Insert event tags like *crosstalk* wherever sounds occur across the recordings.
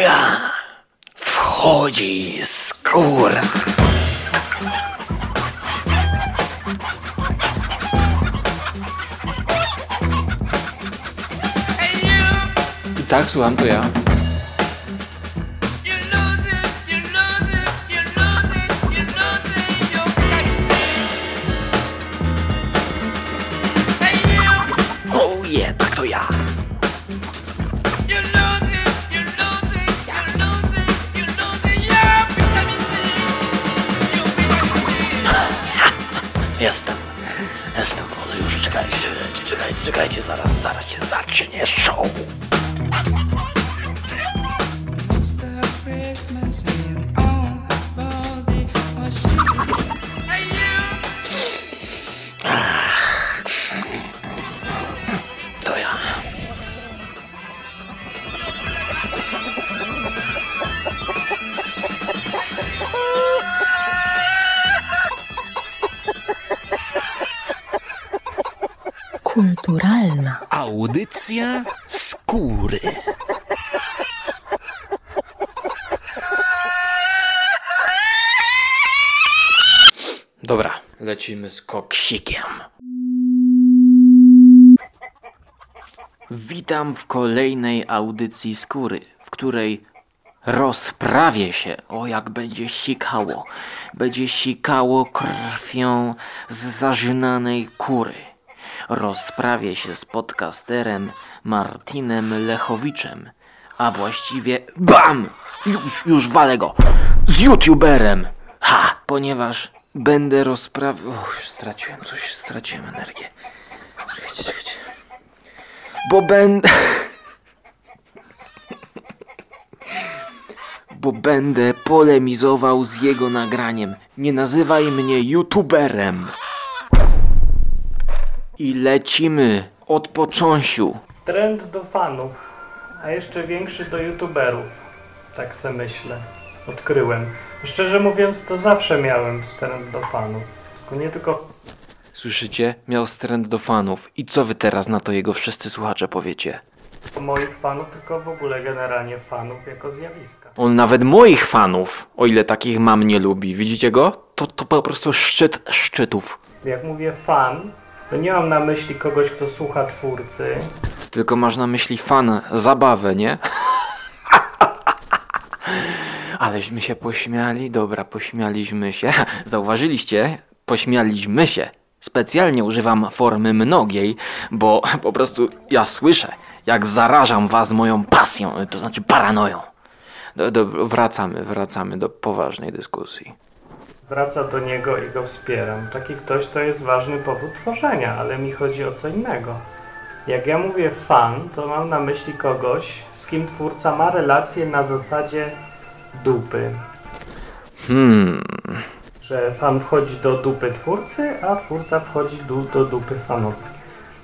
ja wchodzi skóra. Tak, słucham, to ja. Kulturalna. Audycja skóry. Dobra, lecimy z koksikiem. Witam w kolejnej audycji skóry, w której rozprawię się. O, jak będzie sikało. Będzie sikało krwią z zażynanej kury. Rozprawię się z podcasterem Martinem Lechowiczem, a właściwie BAM! Już, już walę go! Z youtuberem! Ha! Ponieważ będę rozprawiał... Straciłem coś, straciłem energię. Bo będę... *laughs* Bo będę polemizował z jego nagraniem. Nie nazywaj mnie youtuberem. I lecimy od począsiu. Trend do fanów, a jeszcze większy do youtuberów. Tak se myślę. Odkryłem. Szczerze mówiąc, to zawsze miałem trend do fanów. Tylko nie tylko Słyszycie? Miał stręt do fanów. I co wy teraz na to jego wszyscy słuchacze powiecie? moich fanów, tylko w ogóle generalnie fanów jako zjawiska. On nawet moich fanów, o ile takich mam, nie lubi. Widzicie go? To, to po prostu szczyt szczytów. Jak mówię fan, to nie mam na myśli kogoś, kto słucha twórcy, Tylko masz na myśli fan, zabawę, nie? *laughs* Aleśmy się pośmiali, dobra, pośmialiśmy się. *laughs* Zauważyliście? Pośmialiśmy się. Specjalnie używam formy mnogiej, bo *laughs* po prostu ja słyszę, jak zarażam was moją pasją, to znaczy paranoją. Do, do, wracamy, wracamy do poważnej dyskusji. Wraca do niego i go wspieram. Taki ktoś to jest ważny powód tworzenia, ale mi chodzi o co innego. Jak ja mówię fan, to mam na myśli kogoś, z kim twórca ma relację na zasadzie dupy. Hmm, Że fan wchodzi do dupy twórcy, a twórca wchodzi do, do dupy fanowi.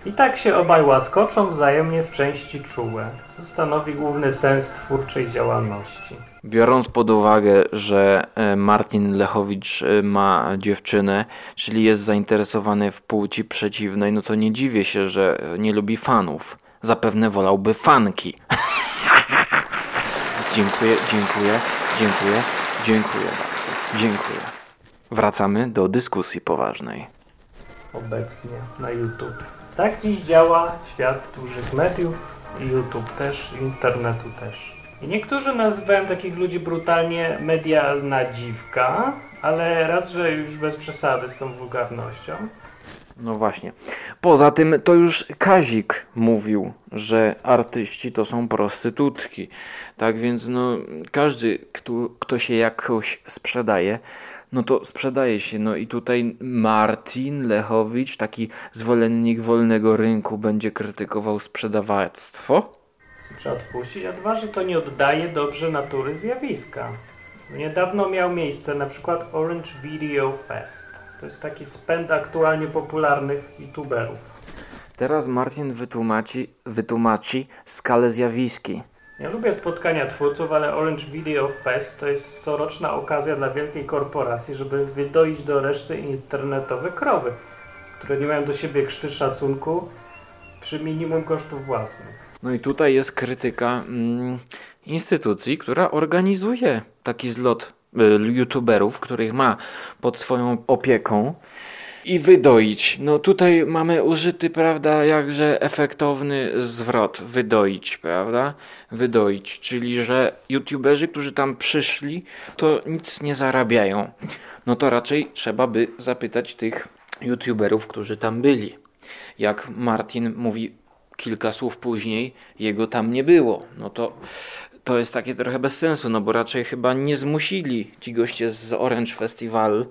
I tak się obaj łaskoczą wzajemnie w części czułe, co stanowi główny sens twórczej działalności. Biorąc pod uwagę, że e, Martin Lechowicz e, ma dziewczynę, czyli jest zainteresowany w płci przeciwnej, no to nie dziwię się, że nie lubi fanów. Zapewne wolałby fanki. *laughs* dziękuję, dziękuję, dziękuję, dziękuję bardzo. Dziękuję. Wracamy do dyskusji poważnej. obecnie na YouTube. Tak dziś działa świat dużych mediów YouTube też, internetu też. I niektórzy nazywają takich ludzi brutalnie medialna dziwka, ale raz, że już bez przesady z tą wulgarnością. No właśnie. Poza tym to już Kazik mówił, że artyści to są prostytutki. Tak więc no każdy, kto, kto się jakoś sprzedaje, no to sprzedaje się. No i tutaj Martin Lechowicz, taki zwolennik wolnego rynku, będzie krytykował sprzedawactwo. Trzeba odpuścić, a dwa, że to nie oddaje dobrze natury zjawiska. Niedawno miał miejsce na przykład Orange Video Fest. To jest taki spęd aktualnie popularnych youtuberów. Teraz Martin wytłumaczy, wytłumaczy skalę zjawiski. Ja lubię spotkania twórców, ale Orange Video Fest to jest coroczna okazja dla wielkiej korporacji, żeby wydoić do reszty internetowe krowy, które nie mają do siebie krzty szacunku przy minimum kosztów własnych. No i tutaj jest krytyka. Mm, instytucji, która organizuje taki zlot y, youtuberów, których ma pod swoją opieką i wydoić. No tutaj mamy użyty, prawda, jakże efektowny zwrot. Wydoić, prawda? Wydoić, czyli że youtuberzy, którzy tam przyszli, to nic nie zarabiają. No to raczej trzeba by zapytać tych youtuberów, którzy tam byli. Jak Martin mówi kilka słów później, jego tam nie było. No to to jest takie trochę bez sensu, no bo raczej chyba nie zmusili ci goście z Orange Festival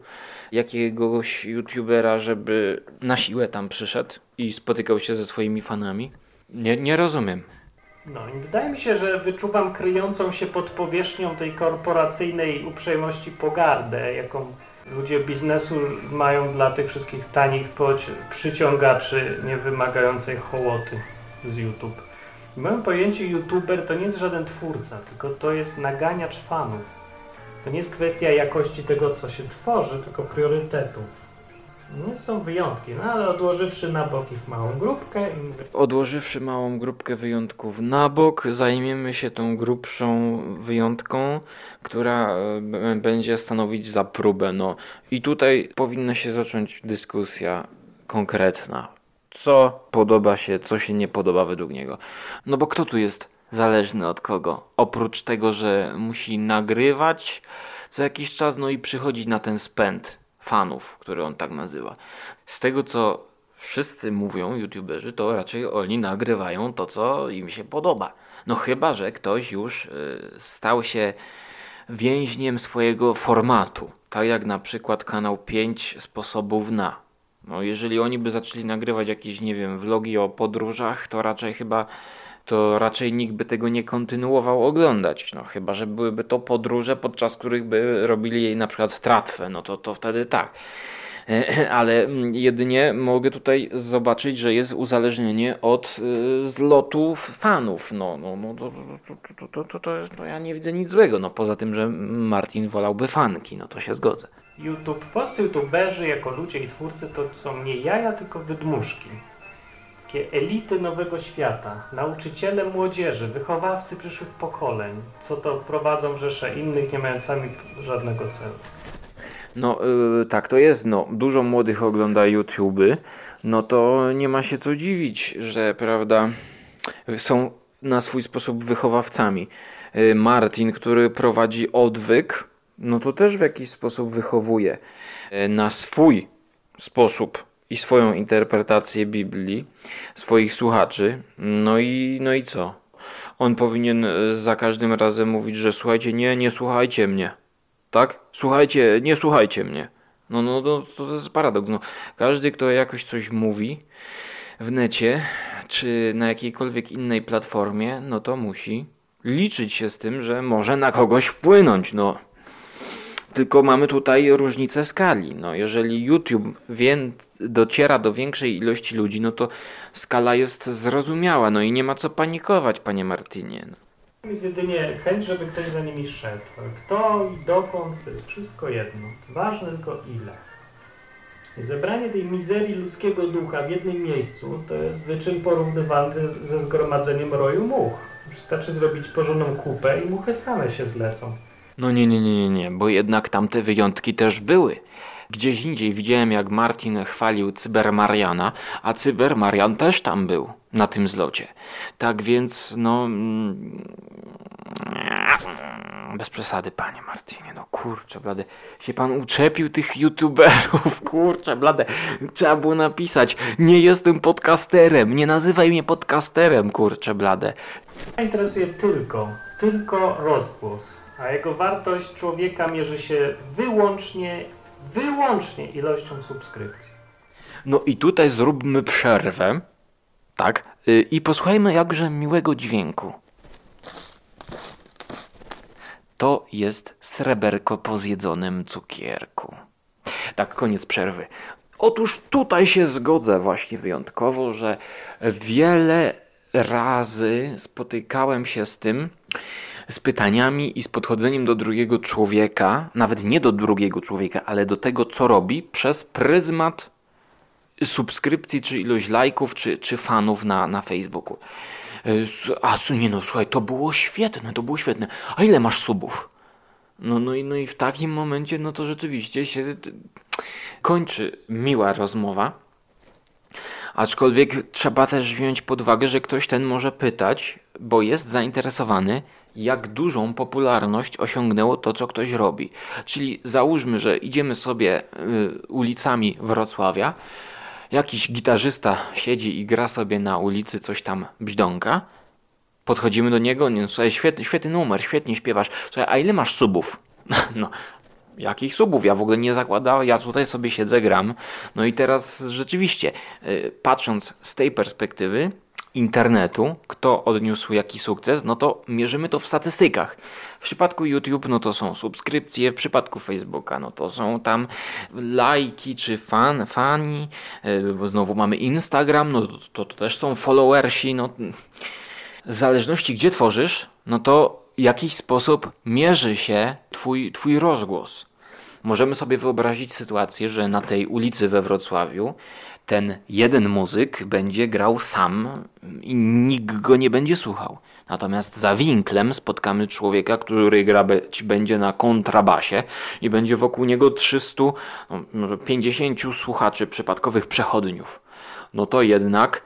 jakiegoś youtubera, żeby na siłę tam przyszedł i spotykał się ze swoimi fanami. Nie, nie rozumiem. No i wydaje mi się, że wyczuwam kryjącą się pod powierzchnią tej korporacyjnej uprzejmości pogardę, jaką ludzie biznesu mają dla tych wszystkich tanich przyciągaczy niewymagającej hołoty z YouTube. W moim pojęciu youtuber to nie jest żaden twórca, tylko to jest naganiacz fanów. To nie jest kwestia jakości tego, co się tworzy, tylko priorytetów. Nie są wyjątki, no ale odłożywszy na bok ich małą grupkę. Odłożywszy małą grupkę wyjątków na bok, zajmiemy się tą grubszą wyjątką, która e, będzie stanowić za próbę. No. I tutaj powinna się zacząć dyskusja konkretna. Co podoba się, co się nie podoba według niego. No bo kto tu jest zależny od kogo? Oprócz tego, że musi nagrywać co jakiś czas, no i przychodzić na ten spęd fanów, który on tak nazywa. Z tego co wszyscy mówią, youtuberzy, to raczej oni nagrywają to, co im się podoba. No chyba, że ktoś już y, stał się więźniem swojego formatu. Tak jak na przykład kanał 5 sposobów na. No jeżeli oni by zaczęli nagrywać jakieś, nie wiem, vlogi o podróżach, to raczej chyba to raczej nikt by tego nie kontynuował oglądać. No chyba, że byłyby to podróże, podczas których by robili jej na przykład tratwę, no to, to wtedy tak. Ale mm, jedynie mogę tutaj zobaczyć, że jest uzależnienie od y, zlotu fanów. No, no, no to, to, to, to ja nie widzę nic złego. No, poza tym, że Martin wolałby fanki, no to się zgodzę. YouTube, polscy youtuberzy jako ludzie i twórcy to są nie jaja, tylko wydmuszki takie elity nowego świata, nauczyciele młodzieży, wychowawcy przyszłych pokoleń, co to prowadzą rzesze innych, nie mając sami żadnego celu. No yy, tak to jest, no dużo młodych ogląda YouTube'y, no to nie ma się co dziwić, że prawda, są na swój sposób wychowawcami. Yy, Martin, który prowadzi odwyk, no to też w jakiś sposób wychowuje yy, na swój sposób i swoją interpretację Biblii, swoich słuchaczy. No i, no i co? On powinien e, za każdym razem mówić, że słuchajcie, nie, nie słuchajcie mnie. Tak? Słuchajcie, nie słuchajcie mnie. No, no, no to jest paradoks. No, każdy, kto jakoś coś mówi w necie, czy na jakiejkolwiek innej platformie, no to musi liczyć się z tym, że może na kogoś wpłynąć. No, tylko mamy tutaj różnicę skali. No, jeżeli YouTube dociera do większej ilości ludzi, no to skala jest zrozumiała. No i nie ma co panikować, panie Martinie. No. Jest jedynie chęć, żeby ktoś za nimi szedł. Kto i dokąd, to jest wszystko jedno. Ważne tylko ile. Zebranie tej mizerii ludzkiego ducha w jednym miejscu to jest wyczyn porównywalny ze zgromadzeniem roju much. Wystarczy zrobić porządną kupę i muchy same się zlecą. No nie, nie, nie, nie, nie, bo jednak tamte wyjątki też były. Gdzieś indziej widziałem, jak Martin chwalił Cybermariana, a Cybermarian też tam był, na tym zlocie. Tak więc, no... Mm, bez przesady, panie Martinie, no kurczę, blade. Się pan uczepił tych youtuberów, *laughs* kurczę, blade. Trzeba było napisać, nie jestem podcasterem, nie nazywaj mnie podcasterem, kurczę, blade. Interesuje tylko, tylko rozgłos a jego wartość człowieka mierzy się wyłącznie, wyłącznie ilością subskrypcji. No i tutaj zróbmy przerwę, tak, y, i posłuchajmy jakże miłego dźwięku. To jest sreberko po zjedzonym cukierku. Tak, koniec przerwy. Otóż tutaj się zgodzę właśnie wyjątkowo, że wiele razy spotykałem się z tym, z pytaniami i z podchodzeniem do drugiego człowieka, nawet nie do drugiego człowieka, ale do tego, co robi, przez pryzmat subskrypcji, czy ilość lajków, czy, czy fanów na, na Facebooku. E, A nie no, słuchaj, to było świetne, to było świetne. A ile masz subów? No, no, i, no i w takim momencie, no to rzeczywiście się kończy miła rozmowa. Aczkolwiek trzeba też wziąć pod uwagę, że ktoś ten może pytać, bo jest zainteresowany, jak dużą popularność osiągnęło to, co ktoś robi. Czyli załóżmy, że idziemy sobie y, ulicami Wrocławia, jakiś gitarzysta siedzi i gra sobie na ulicy coś tam bźdąka, podchodzimy do niego, nie, słuchaj, świetny, świetny numer, świetnie śpiewasz, słuchaj, a ile masz subów? *laughs* No, jakich subów? Ja w ogóle nie zakładałem, ja tutaj sobie siedzę, gram. No i teraz rzeczywiście, y, patrząc z tej perspektywy internetu, kto odniósł jaki sukces, no to mierzymy to w statystykach. W przypadku YouTube, no to są subskrypcje, w przypadku Facebooka, no to są tam lajki czy fan, fani, bo znowu mamy Instagram, no to, to, to też są followersi, no w zależności gdzie tworzysz, no to w jakiś sposób mierzy się twój, twój rozgłos. Możemy sobie wyobrazić sytuację, że na tej ulicy we Wrocławiu ten jeden muzyk będzie grał sam i nikt go nie będzie słuchał. Natomiast za winklem spotkamy człowieka, który gra być będzie na kontrabasie i będzie wokół niego 300, no, może 50 słuchaczy przypadkowych przechodniów. No to jednak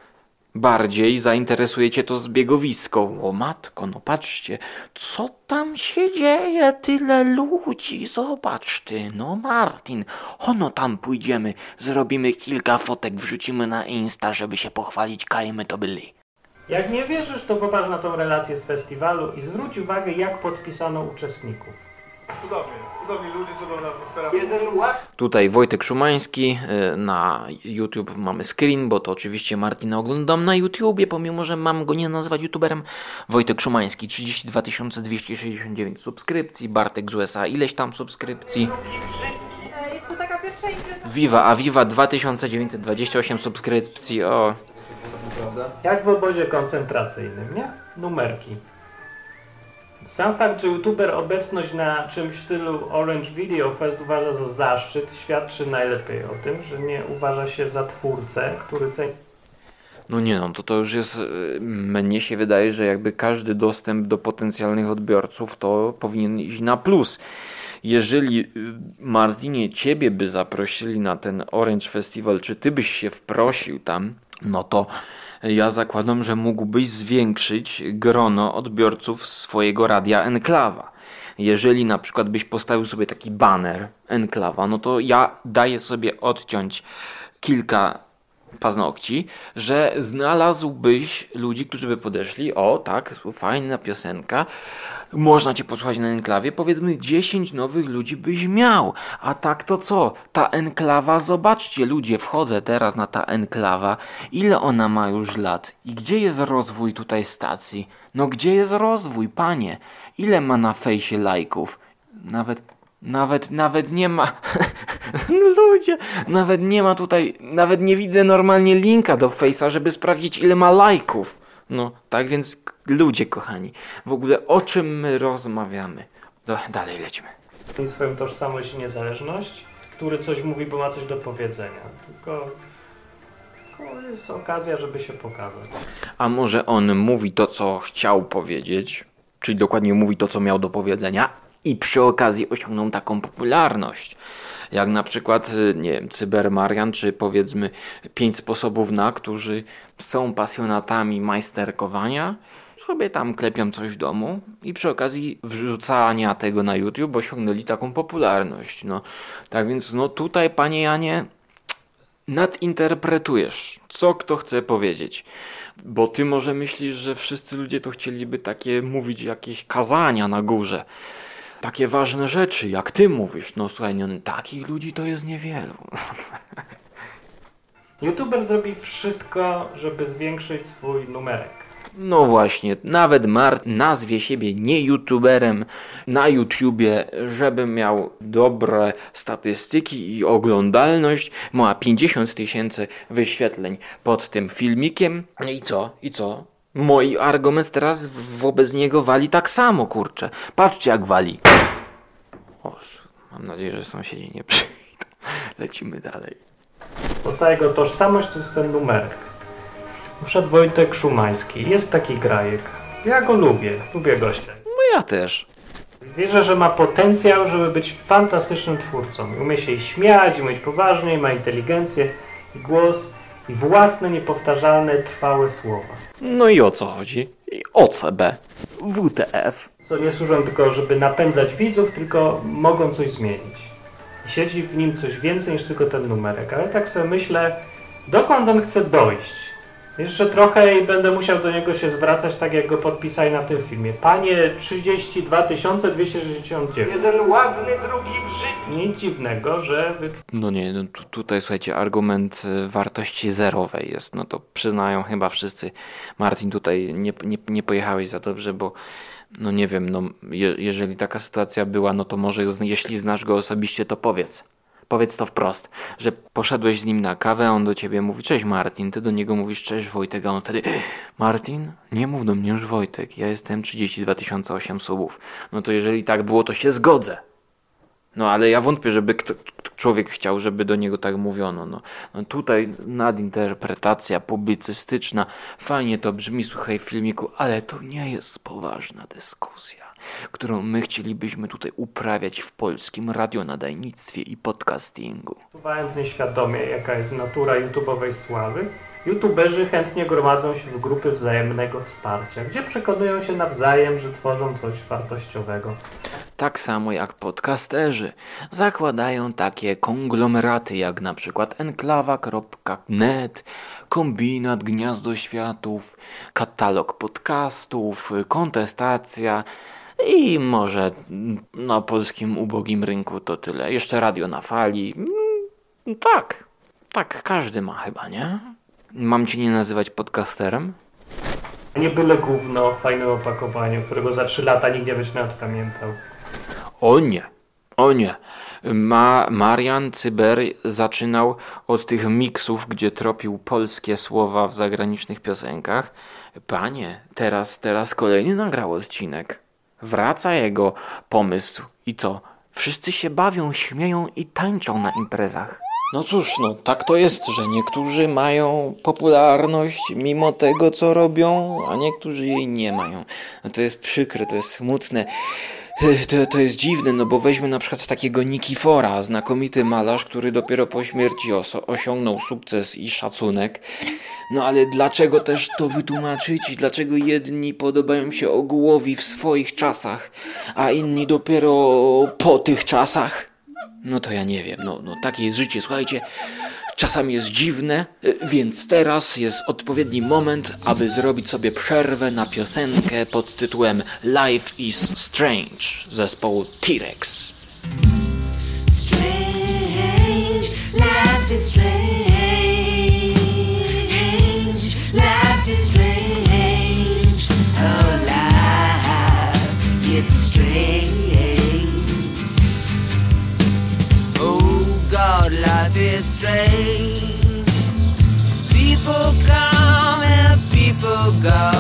bardziej zainteresuje cię to zbiegowisko. O matko, no patrzcie, co tam się dzieje? Tyle ludzi, zobacz ty. No Martin, ono tam pójdziemy, zrobimy kilka fotek, wrzucimy na Insta, żeby się pochwalić, kajmy to byli. Jak nie wierzysz, to popatrz na tą relację z festiwalu i zwróć uwagę, jak podpisano uczestników. Cudownie jest. Cudowni ludzie, cudowna atmosfera. Tutaj Wojtek Szumański, y, na YouTube mamy screen, bo to oczywiście Martina oglądam na YouTubie, pomimo że mam go nie nazwać YouTuberem. Wojtek Szumański, 32 269 subskrypcji, Bartek z USA, ileś tam subskrypcji. E, Jest to taka pierwsza impreza. Viva, a Viva 2928 subskrypcji, o. Jak w obozie koncentracyjnym, nie? Numerki. Sam fakt, że youtuber obecność na czymś w stylu Orange Video Fest uważa za zaszczyt, świadczy najlepiej o tym, że nie uważa się za twórcę, który ceni No nie no, to to już jest, y, mnie się wydaje, że jakby każdy dostęp do potencjalnych odbiorców to powinien iść na plus. Jeżeli y, Martinie ciebie by zaprosili na ten Orange Festival, czy ty byś się wprosił tam, no to ja zakładam, że mógłbyś zwiększyć grono odbiorców swojego radia Enklawa. Jeżeli na przykład byś postawił sobie taki banner Enklawa, no to ja daję sobie odciąć kilka paznokci, że znalazłbyś ludzi, którzy by podeszli, o tak, fajna piosenka, można cię posłuchać na enklawie, powiedzmy 10 nowych ludzi byś miał, a tak to co? Ta enklawa, zobaczcie ludzie, wchodzę teraz na ta enklawa, ile ona ma już lat i gdzie jest rozwój tutaj stacji? No gdzie jest rozwój, panie? Ile ma na fejsie lajków? Nawet nawet, nawet nie ma. *laughs* Ludzie, nawet nie ma tutaj. Nawet nie widzę normalnie linka do Face'a, żeby sprawdzić, ile ma lajków. No, tak więc, ludzie kochani, w ogóle o czym my rozmawiamy? Do, dalej lecimy. swoją tożsamość i niezależność, który coś mówi, bo ma coś do powiedzenia. Tylko, tylko jest okazja, żeby się pokazać. A może on mówi to, co chciał powiedzieć, czyli dokładnie mówi to, co miał do powiedzenia, i przy okazji osiągnął taką popularność. Jak na przykład, y, nie wiem, Cybermarian, czy powiedzmy pięć sposobów na, którzy są pasjonatami majsterkowania, sobie tam klepią coś w domu i przy okazji wrzucania tego na YouTube osiągnęli taką popularność. No, tak więc, no tutaj, panie Janie, nadinterpretujesz, co kto chce powiedzieć. Bo ty może myślisz, że wszyscy ludzie to chcieliby takie mówić jakieś kazania na górze. Takie ważne rzeczy, jak ty mówisz. No słuchaj, no, takich ludzi to jest niewielu. *laughs* YouTuber zrobi wszystko, żeby zwiększyć swój numerek. No właśnie, nawet Mart nazwie siebie nie youtuberem na YouTubie, żeby miał dobre statystyki i oglądalność. Ma 50 tysięcy wyświetleń pod tym filmikiem. No I co? I co? Mój argument teraz wobec niego wali tak samo, kurczę. Patrzcie jak wali. O, mam nadzieję, że sąsiedzi nie przyjdą. *laughs* Lecimy dalej. Cała jego tożsamość to jest ten numerek. Przykład Wojtek Szumański. Jest taki grajek. Ja go lubię. Lubię gościa. No ja też. Wierzę, że ma potencjał, żeby być fantastycznym twórcą. Umie się i śmiać, i mówić poważnie, i ma inteligencję, i głos, własne, niepowtarzalne, trwałe słowa. No i o co chodzi? I OCB. WTF. Co nie służą tylko, żeby napędzać widzów, tylko mogą coś zmienić. Siedzi w nim coś więcej niż tylko ten numerek. Ale tak sobie myślę, dokąd on chce dojść? Jeszcze trochę i będę musiał do niego się zwracać tak, jak go podpisali na tym filmie. Panie 32 269. Jeden ładny, drugi brzydki. Nic dziwnego, że wy No nie, no tu, tutaj słuchajcie, argument y, wartości zerowej jest. No to przyznają chyba wszyscy. Martin, tutaj nie, nie, nie pojechałeś za dobrze, bo no nie wiem, no je, jeżeli taka sytuacja była, no to może jeśli znasz go osobiście, to powiedz. Powiedz to wprost, że poszedłeś z nim na kawę, on do ciebie mówi, cześć Martin, ty do niego mówisz, cześć Wojtek, a on wtedy, Martin, nie mów do mnie już Wojtek, ja jestem 32 008 subów. No to jeżeli tak było, to się zgodzę. No ale ja wątpię, żeby człowiek chciał, żeby do niego tak mówiono. No, no tutaj nadinterpretacja publicystyczna, fajnie to brzmi, słuchaj w filmiku, ale to nie jest poważna dyskusja, którą my chcielibyśmy tutaj uprawiać w polskim radionadajnictwie i podcastingu. Czuwając nieświadomie, jaka jest natura YouTube'owej sławy, YouTuberzy chętnie gromadzą się w grupy wzajemnego wsparcia, gdzie przekonują się nawzajem, że tworzą coś wartościowego. Tak samo jak podcasterzy zakładają takie konglomeraty jak na przykład enklawa.net, kombinat Gniazdo Światów, katalog podcastów, kontestacja i może na polskim ubogim rynku to tyle. Jeszcze radio na fali. Mm, Tak, tak każdy ma chyba, nie? Mam ci nie nazywać podcasterem? Nie byle gówno w fajnym opakowaniu, którego za 3 lata nikt nie będzie nawet pamiętał. O nie, o nie. Ma, Marian Cyber zaczynał od tych miksów, gdzie tropił polskie słowa w zagranicznych piosenkach. Panie, teraz, teraz kolejny nagrał odcinek. Wraca jego pomysł. I co? Wszyscy się bawią, śmieją i tańczą na imprezach. No cóż, no tak to jest, że niektórzy mają popularność mimo tego, co robią, a niektórzy jej nie mają. No to jest przykre, to jest smutne. To, to jest dziwne, no bo weźmy na przykład takiego Nikifora, znakomity malarz, który dopiero po śmierci osiągnął sukces i szacunek. No ale dlaczego też to wytłumaczyć? Dlaczego jedni podobają się ogłowi w swoich czasach, a inni dopiero po tych czasach? No to ja nie wiem, no, no takie jest życie, słuchajcie. Czasami jest dziwne, y, więc teraz jest odpowiedni moment, aby zrobić sobie przerwę na piosenkę pod tytułem Life is Strange zespołu T-Rex. Strange, life is strange. Oh, life is strange. Strange. People come and people go.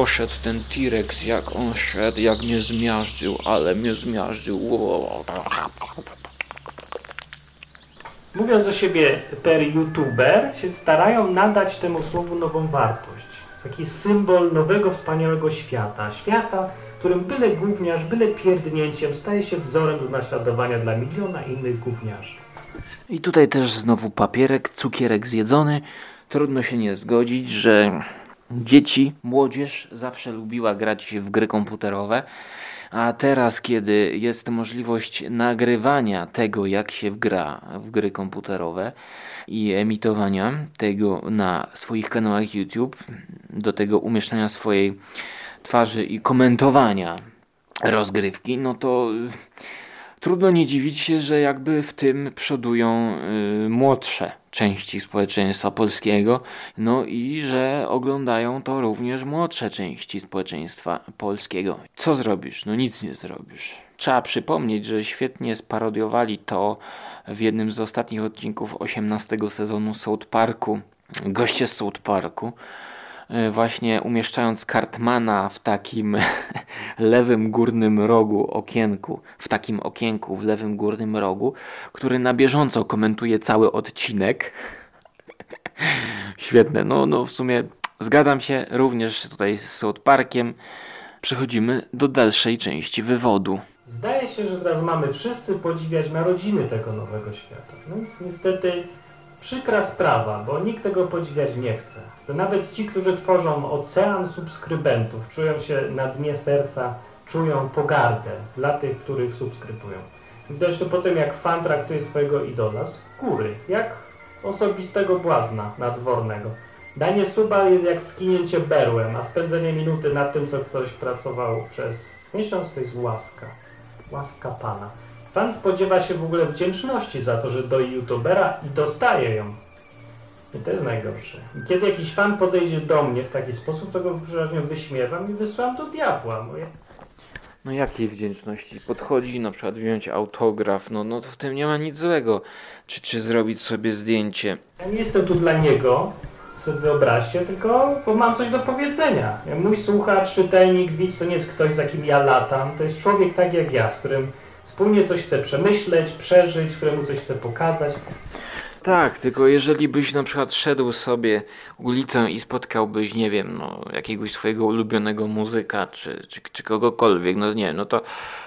Poszedł ten T-Rex, jak on szedł, jak mnie zmiażdżył, ale mnie zmiażdżył. Mówiąc o siebie per youtuber, się starają nadać temu słowu nową wartość. Taki symbol nowego, wspaniałego świata. Świata, w którym byle gówniarz, byle pierdnięciem staje się wzorem do naśladowania dla miliona innych gówniarzy. I tutaj też znowu papierek, cukierek zjedzony. Trudno się nie zgodzić, że dzieci, młodzież zawsze lubiła grać w gry komputerowe. A teraz, kiedy jest możliwość nagrywania tego, jak się gra w gry komputerowe i emitowania tego na swoich kanałach YouTube, do tego umieszczania swojej twarzy i komentowania rozgrywki, no to trudno nie dziwić się, że jakby w tym przodują y, młodsze części społeczeństwa polskiego, no i że oglądają to również młodsze części społeczeństwa polskiego. Co zrobisz? No nic nie zrobisz. Trzeba przypomnieć, że świetnie sparodiowali to w jednym z ostatnich odcinków 18 sezonu South Parku. Goście z South Parku właśnie umieszczając Cartmana w takim *laughs* lewym górnym rogu okienku, w takim okienku w lewym górnym rogu, który na bieżąco komentuje cały odcinek. *laughs* Świetne, no, no w sumie zgadzam się również tutaj z South Parkiem. Przechodzimy do dalszej części wywodu. Zdaje się, że teraz mamy wszyscy podziwiać narodziny tego nowego świata. Więc niestety przykra sprawa, bo nikt tego podziwiać nie chce. Nawet ci, którzy tworzą ocean subskrybentów, czują się na dnie serca, czują pogardę dla tych, których subskrybują. Widać to po tym, jak fan traktuje swojego idola z góry, jak osobistego błazna nadwornego. Danie suba jest jak skinięcie berłem, a spędzenie minuty nad tym, co ktoś pracował przez miesiąc, to jest łaska. Łaska Pana. Fan spodziewa się w ogóle wdzięczności za to, że doi youtubera i dostaje ją. I to jest najgorsze. I kiedy jakiś fan podejdzie do mnie w taki sposób, to go wyraźnie wyśmiewam i wysyłam do diabła. Bo ja... No jakiej wdzięczności? Podchodzi na przykład wziąć autograf, no, no to w tym nie ma nic złego. Czy, czy zrobić sobie zdjęcie. ja nie jestem tu dla niego, sobie wyobraźcie, tylko bo mam coś do powiedzenia. Mój słuchacz, czytelnik, widz to nie jest ktoś, za kim ja latam. To jest człowiek tak jak ja, z którym wspólnie coś chcę przemyśleć, przeżyć, któremu coś chcę pokazać. Tak, tylko jeżeli byś na przykład szedł sobie ulicą i spotkałbyś, nie wiem, no, jakiegoś swojego ulubionego muzyka, czy, czy, czy kogokolwiek, no nie, no to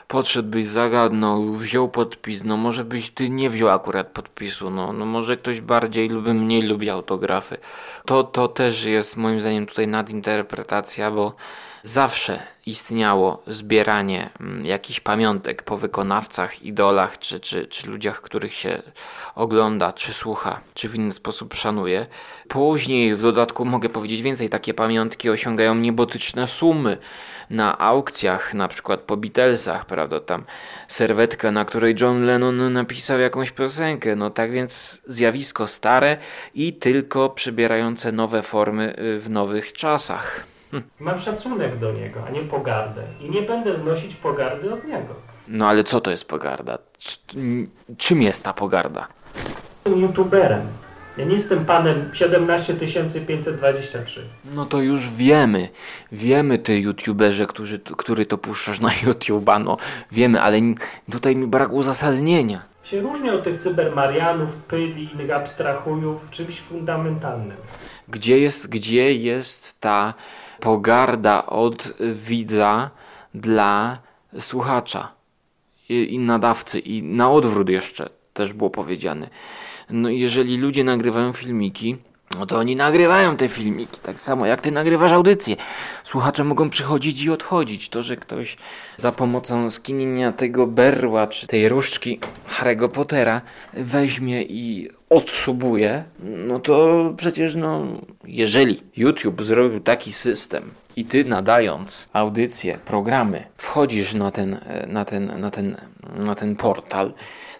podszedłbyś, zagadnął, wziął podpis, no może byś ty nie wziął akurat podpisu, no, no może ktoś bardziej lub mniej lubi autografy. To, to też jest moim zdaniem tutaj nadinterpretacja, bo zawsze istniało zbieranie mm, jakichś pamiątek po wykonawcach, idolach, czy, czy, czy ludziach, których się ogląda, czy słucha, czy w inny sposób szanuje. Później w dodatku mogę powiedzieć więcej, takie pamiątki osiągają niebotyczne sumy na aukcjach, na przykład po Beatlesach, prawda, tam serwetka, na której John Lennon napisał jakąś piosenkę, no tak więc zjawisko stare i tylko przybierające nowe formy y, w nowych czasach. Mam szacunek do niego, a nie pogardę. I nie będę znosić pogardy od niego. No ale co to jest pogarda? C- czym jest ta pogarda? Jestem youtuberem. Ja nie jestem panem 17523. No to już wiemy. Wiemy ty youtuberze, którzy, który to puszczasz na YouTube'a, no wiemy, ale tutaj mi brak uzasadnienia. Się różni od tych cybermarianów, pyli, innych abstrahujów czymś fundamentalnym. Gdzie jest, gdzie jest ta pogarda od widza dla słuchacza i, i nadawcy i na odwrót jeszcze też było powiedziane. No jeżeli ludzie nagrywają filmiki, no to oni nagrywają te filmiki, tak samo jak ty nagrywasz audycję. Słuchacze mogą przychodzić i odchodzić. To, że ktoś za pomocą skinienia tego berła czy tej różdżki Harry'ego Pottera weźmie i odsubuje, no to przecież no, jeżeli YouTube zrobił taki system i ty nadając audycje, programy, wchodzisz na ten, na ten, na ten, na ten portal,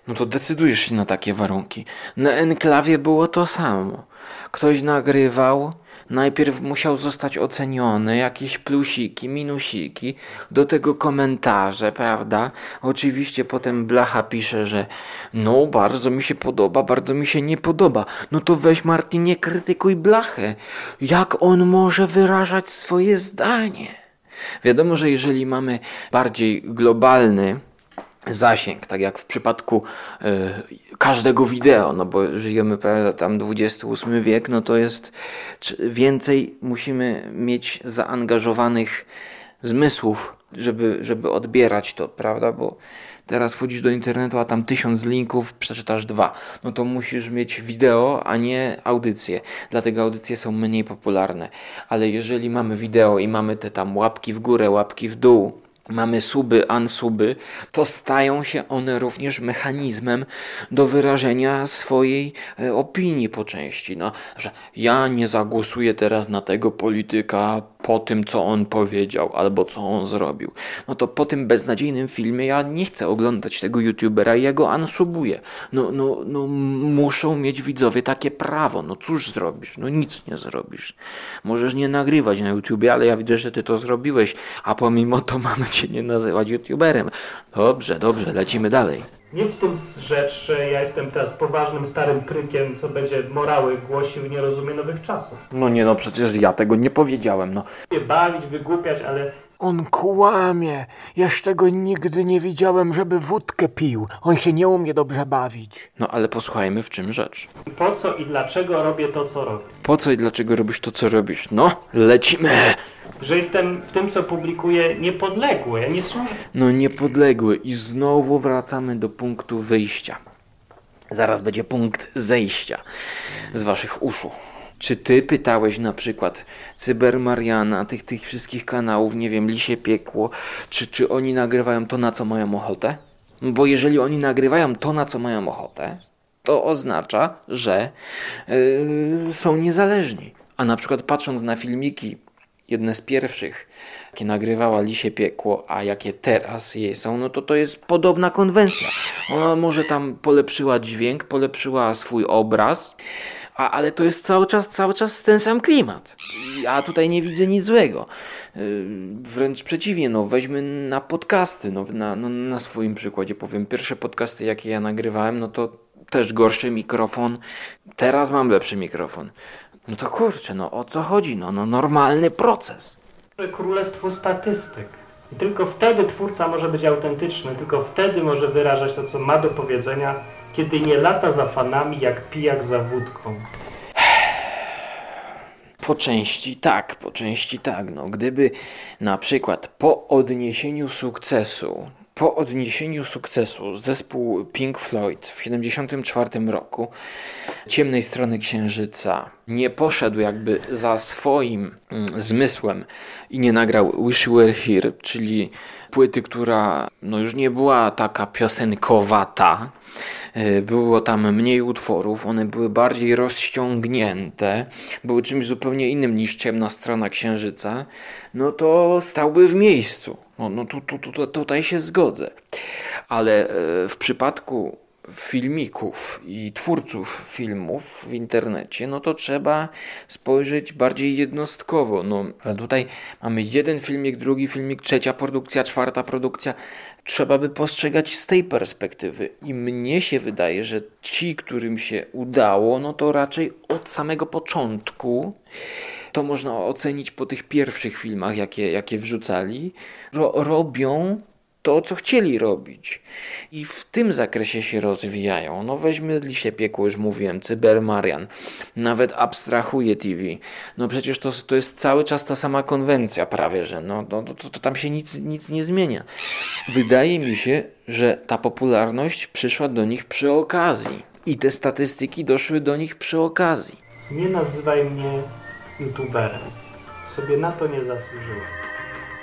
no to decydujesz się na takie warunki. Na Enklawie było to samo. Ktoś nagrywał, najpierw musiał zostać oceniony, jakieś plusiki, minusiki, do tego komentarze, prawda? Oczywiście potem Blacha pisze, że no bardzo mi się podoba, bardzo mi się nie podoba. No to weź Martin, nie krytykuj Blachę. Jak on może wyrażać swoje zdanie? Wiadomo, że jeżeli mamy bardziej globalny zasięg, tak jak w przypadku y, każdego wideo, no bo żyjemy prawda, tam XXVIII wiek, no to jest więcej musimy mieć zaangażowanych zmysłów, żeby, żeby odbierać to, prawda, bo teraz wchodzisz do internetu, a tam tysiąc linków, przeczytasz dwa, no to musisz mieć wideo, a nie audycję, dlatego audycje są mniej popularne, ale jeżeli mamy wideo i mamy te tam łapki w górę, łapki w dół, mamy suby, ansuby, to stają się one również mechanizmem do wyrażenia swojej e, opinii po części. No, że ja nie zagłosuję teraz na tego polityka po tym, co on powiedział albo co on zrobił. No to po tym beznadziejnym filmie ja nie chcę oglądać tego youtubera i ja go ansubuję. No, no, no muszą mieć widzowie takie prawo. No cóż zrobisz? No nic nie zrobisz. Możesz nie nagrywać na YouTubie, ale ja widzę, że ty to zrobiłeś, a pomimo to *laughs* mamy cię nie nazywać youtuberem. Dobrze, dobrze, lecimy dalej. Nie w tym rzecz, że ja jestem teraz poważnym starym krykiem, co będzie morały głosił i nie rozumie nowych czasów. No nie no, przecież ja tego nie powiedziałem, no. Nie bawić, wygłupiać, ale On kłamie. Jeszcze go nigdy nie widziałem, żeby wódkę pił. On się nie umie dobrze bawić. No ale posłuchajmy w czym rzecz. po co i dlaczego robię to, co robię. Po co i dlaczego robisz to, co robisz? No, lecimy! Że jestem w tym, co publikuję, niepodległy. Ja nie służę No niepodległy i znowu wracamy do punktu wyjścia. Zaraz będzie punkt zejścia z waszych uszu. Czy ty pytałeś na przykład Cybermariana, tych, tych wszystkich kanałów, nie wiem, Lisie Piekło, czy, czy oni nagrywają to, na co mają ochotę? Bo jeżeli oni nagrywają to, na co mają ochotę, to oznacza, że yy, są niezależni. A na przykład patrząc na filmiki jedne z pierwszych, jakie nagrywała Lisie Piekło, a jakie teraz jej są, no to to jest podobna konwencja. Ona może tam polepszyła dźwięk, polepszyła swój obraz, a, ale to jest cały czas, cały czas ten sam klimat. Ja tutaj nie widzę nic złego. Yy, Wręcz przeciwnie, no weźmy na podcasty, no, na, no, na swoim przykładzie powiem. Pierwsze podcasty, jakie ja nagrywałem, no to też gorszy mikrofon. Teraz mam lepszy mikrofon. No to kurczę, no o co chodzi? No, no normalny proces. królestwo statystyk. I tylko wtedy twórca może być autentyczny, tylko wtedy może wyrażać to, co ma do powiedzenia, kiedy nie lata za fanami jak pijak za wódką. Po części tak, po części tak. No, gdyby na przykład po odniesieniu sukcesu, po odniesieniu sukcesu zespół Pink Floyd w 1974 roku ciemnej strony księżyca nie poszedł jakby za swoim mm, zmysłem i nie nagrał Wish You Were Here, czyli płyty, która no już nie była taka piosenkowata, E, Było tam mniej utworów, one były bardziej rozciągnięte, były czymś zupełnie innym niż ciemna strona księżyca, no to stałby w miejscu. No, no tu, tu, tu, tutaj się zgodzę. Ale e, w przypadku filmików i twórców filmów w internecie, no to trzeba spojrzeć bardziej jednostkowo. No, tutaj mamy jeden filmik, drugi filmik, trzecia produkcja, czwarta produkcja. Trzeba by postrzegać z tej perspektywy. I mnie się wydaje, że ci, którym się udało, no to raczej od samego początku to można ocenić po tych pierwszych filmach, jakie, jakie wrzucali, ro, robią to, co chcieli robić. I w tym zakresie się rozwijają. No weźmy Lisie Piekło, już mówiłem, Cybermarian, nawet Abstrahuje TV. No przecież to, to jest cały czas ta sama konwencja prawie, że no, no to, to tam się nic, nic nie zmienia. Wydaje mi się, że ta popularność przyszła do nich przy okazji. I te statystyki doszły do nich przy okazji. Nie nazywaj mnie youtuberem. Sobie na to nie zasłużyłem.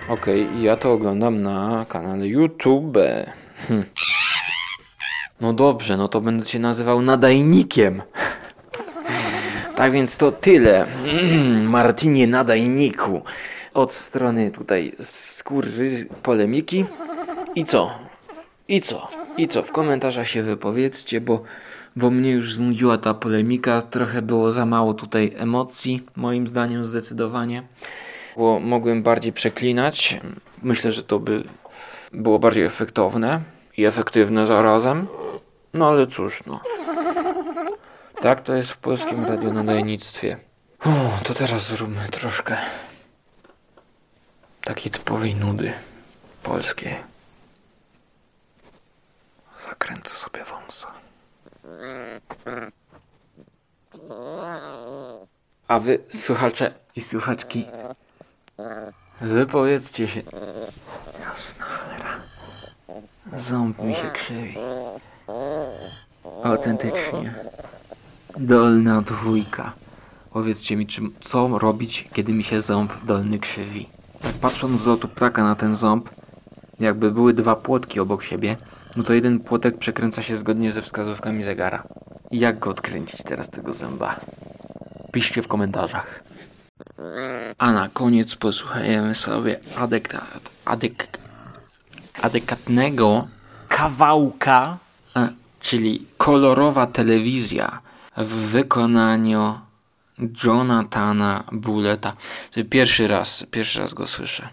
Okej, ja to oglądam na kanale YouTube. Hm. No dobrze, no to będę cię nazywał nadajnikiem. Tak więc to tyle. Mm, Martinie nadajniku. Od strony tutaj skóry polemiki. I co? I co? I co? W komentarzach się wypowiedzcie, bo, bo mnie już znudziła ta polemika. Trochę było za mało tutaj emocji, moim zdaniem zdecydowanie. Bo mogłem bardziej przeklinać. Myślę, że to by było bardziej efektowne i efektywne zarazem. No ale cóż, no. Tak to jest w polskim radionadajnictwie. O, to teraz zróbmy troszkę takiej typowej nudy polskiej. Zakręcę sobie wąsa. A wy, słuchacze i słuchaczki, wypowiedzcie się. Jasna cholera. Ząb mi się krzywi. Autentycznie. Dolna dwójka. Powiedzcie mi, czy, co robić, kiedy mi się ząb dolny krzywi. Tak patrząc z lotu ptaka na ten ząb, jakby były dwa płotki obok siebie, no to jeden płotek przekręca się zgodnie ze wskazówkami zegara. Jak go odkręcić teraz tego zęba? Piszcie w komentarzach. A na koniec posłuchajmy sobie adekat, adek, adekatnego kawałka, e, czyli kolorowa telewizja w wykonaniu Jonathana Bulleta. To Pierwszy raz, pierwszy raz go słyszę.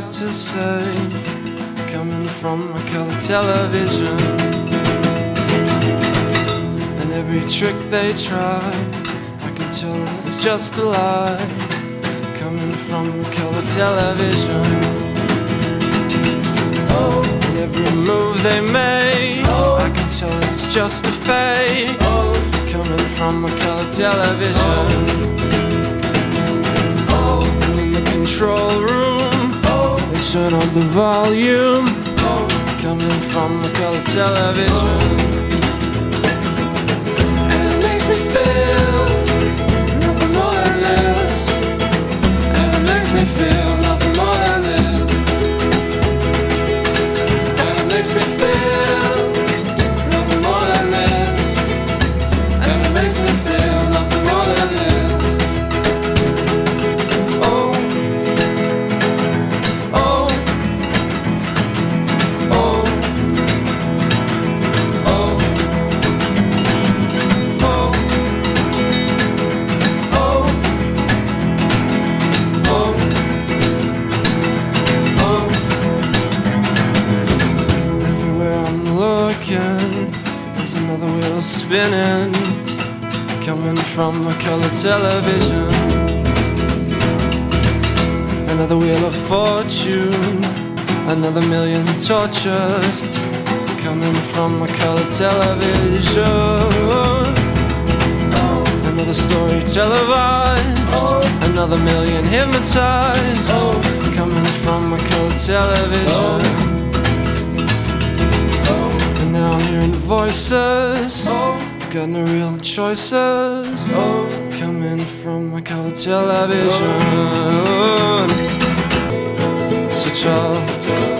Got to say. Coming from a color television. And every trick they try, I can tell it's just a lie. Coming from a color television. Oh. And every move they make, oh. I can tell it's just a fake. Oh. Coming from a color television. And in the control room, they turn up the volume. Coming from a color television. Tortured, coming from a color television. Another story televised, another million hypnotized, coming from a color television. And now I'm hearing voices, got no real choices, coming from my color television. Switch off,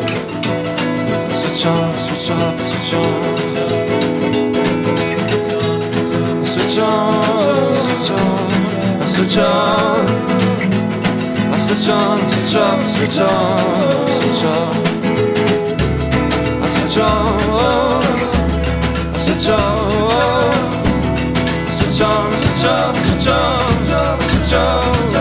switch off, switch off, switch on. Switch on, switch on, switch on. I switch on, switch off, switch on, switch on. I switch on, I switch on, switch on, switch on, switch on, switch on.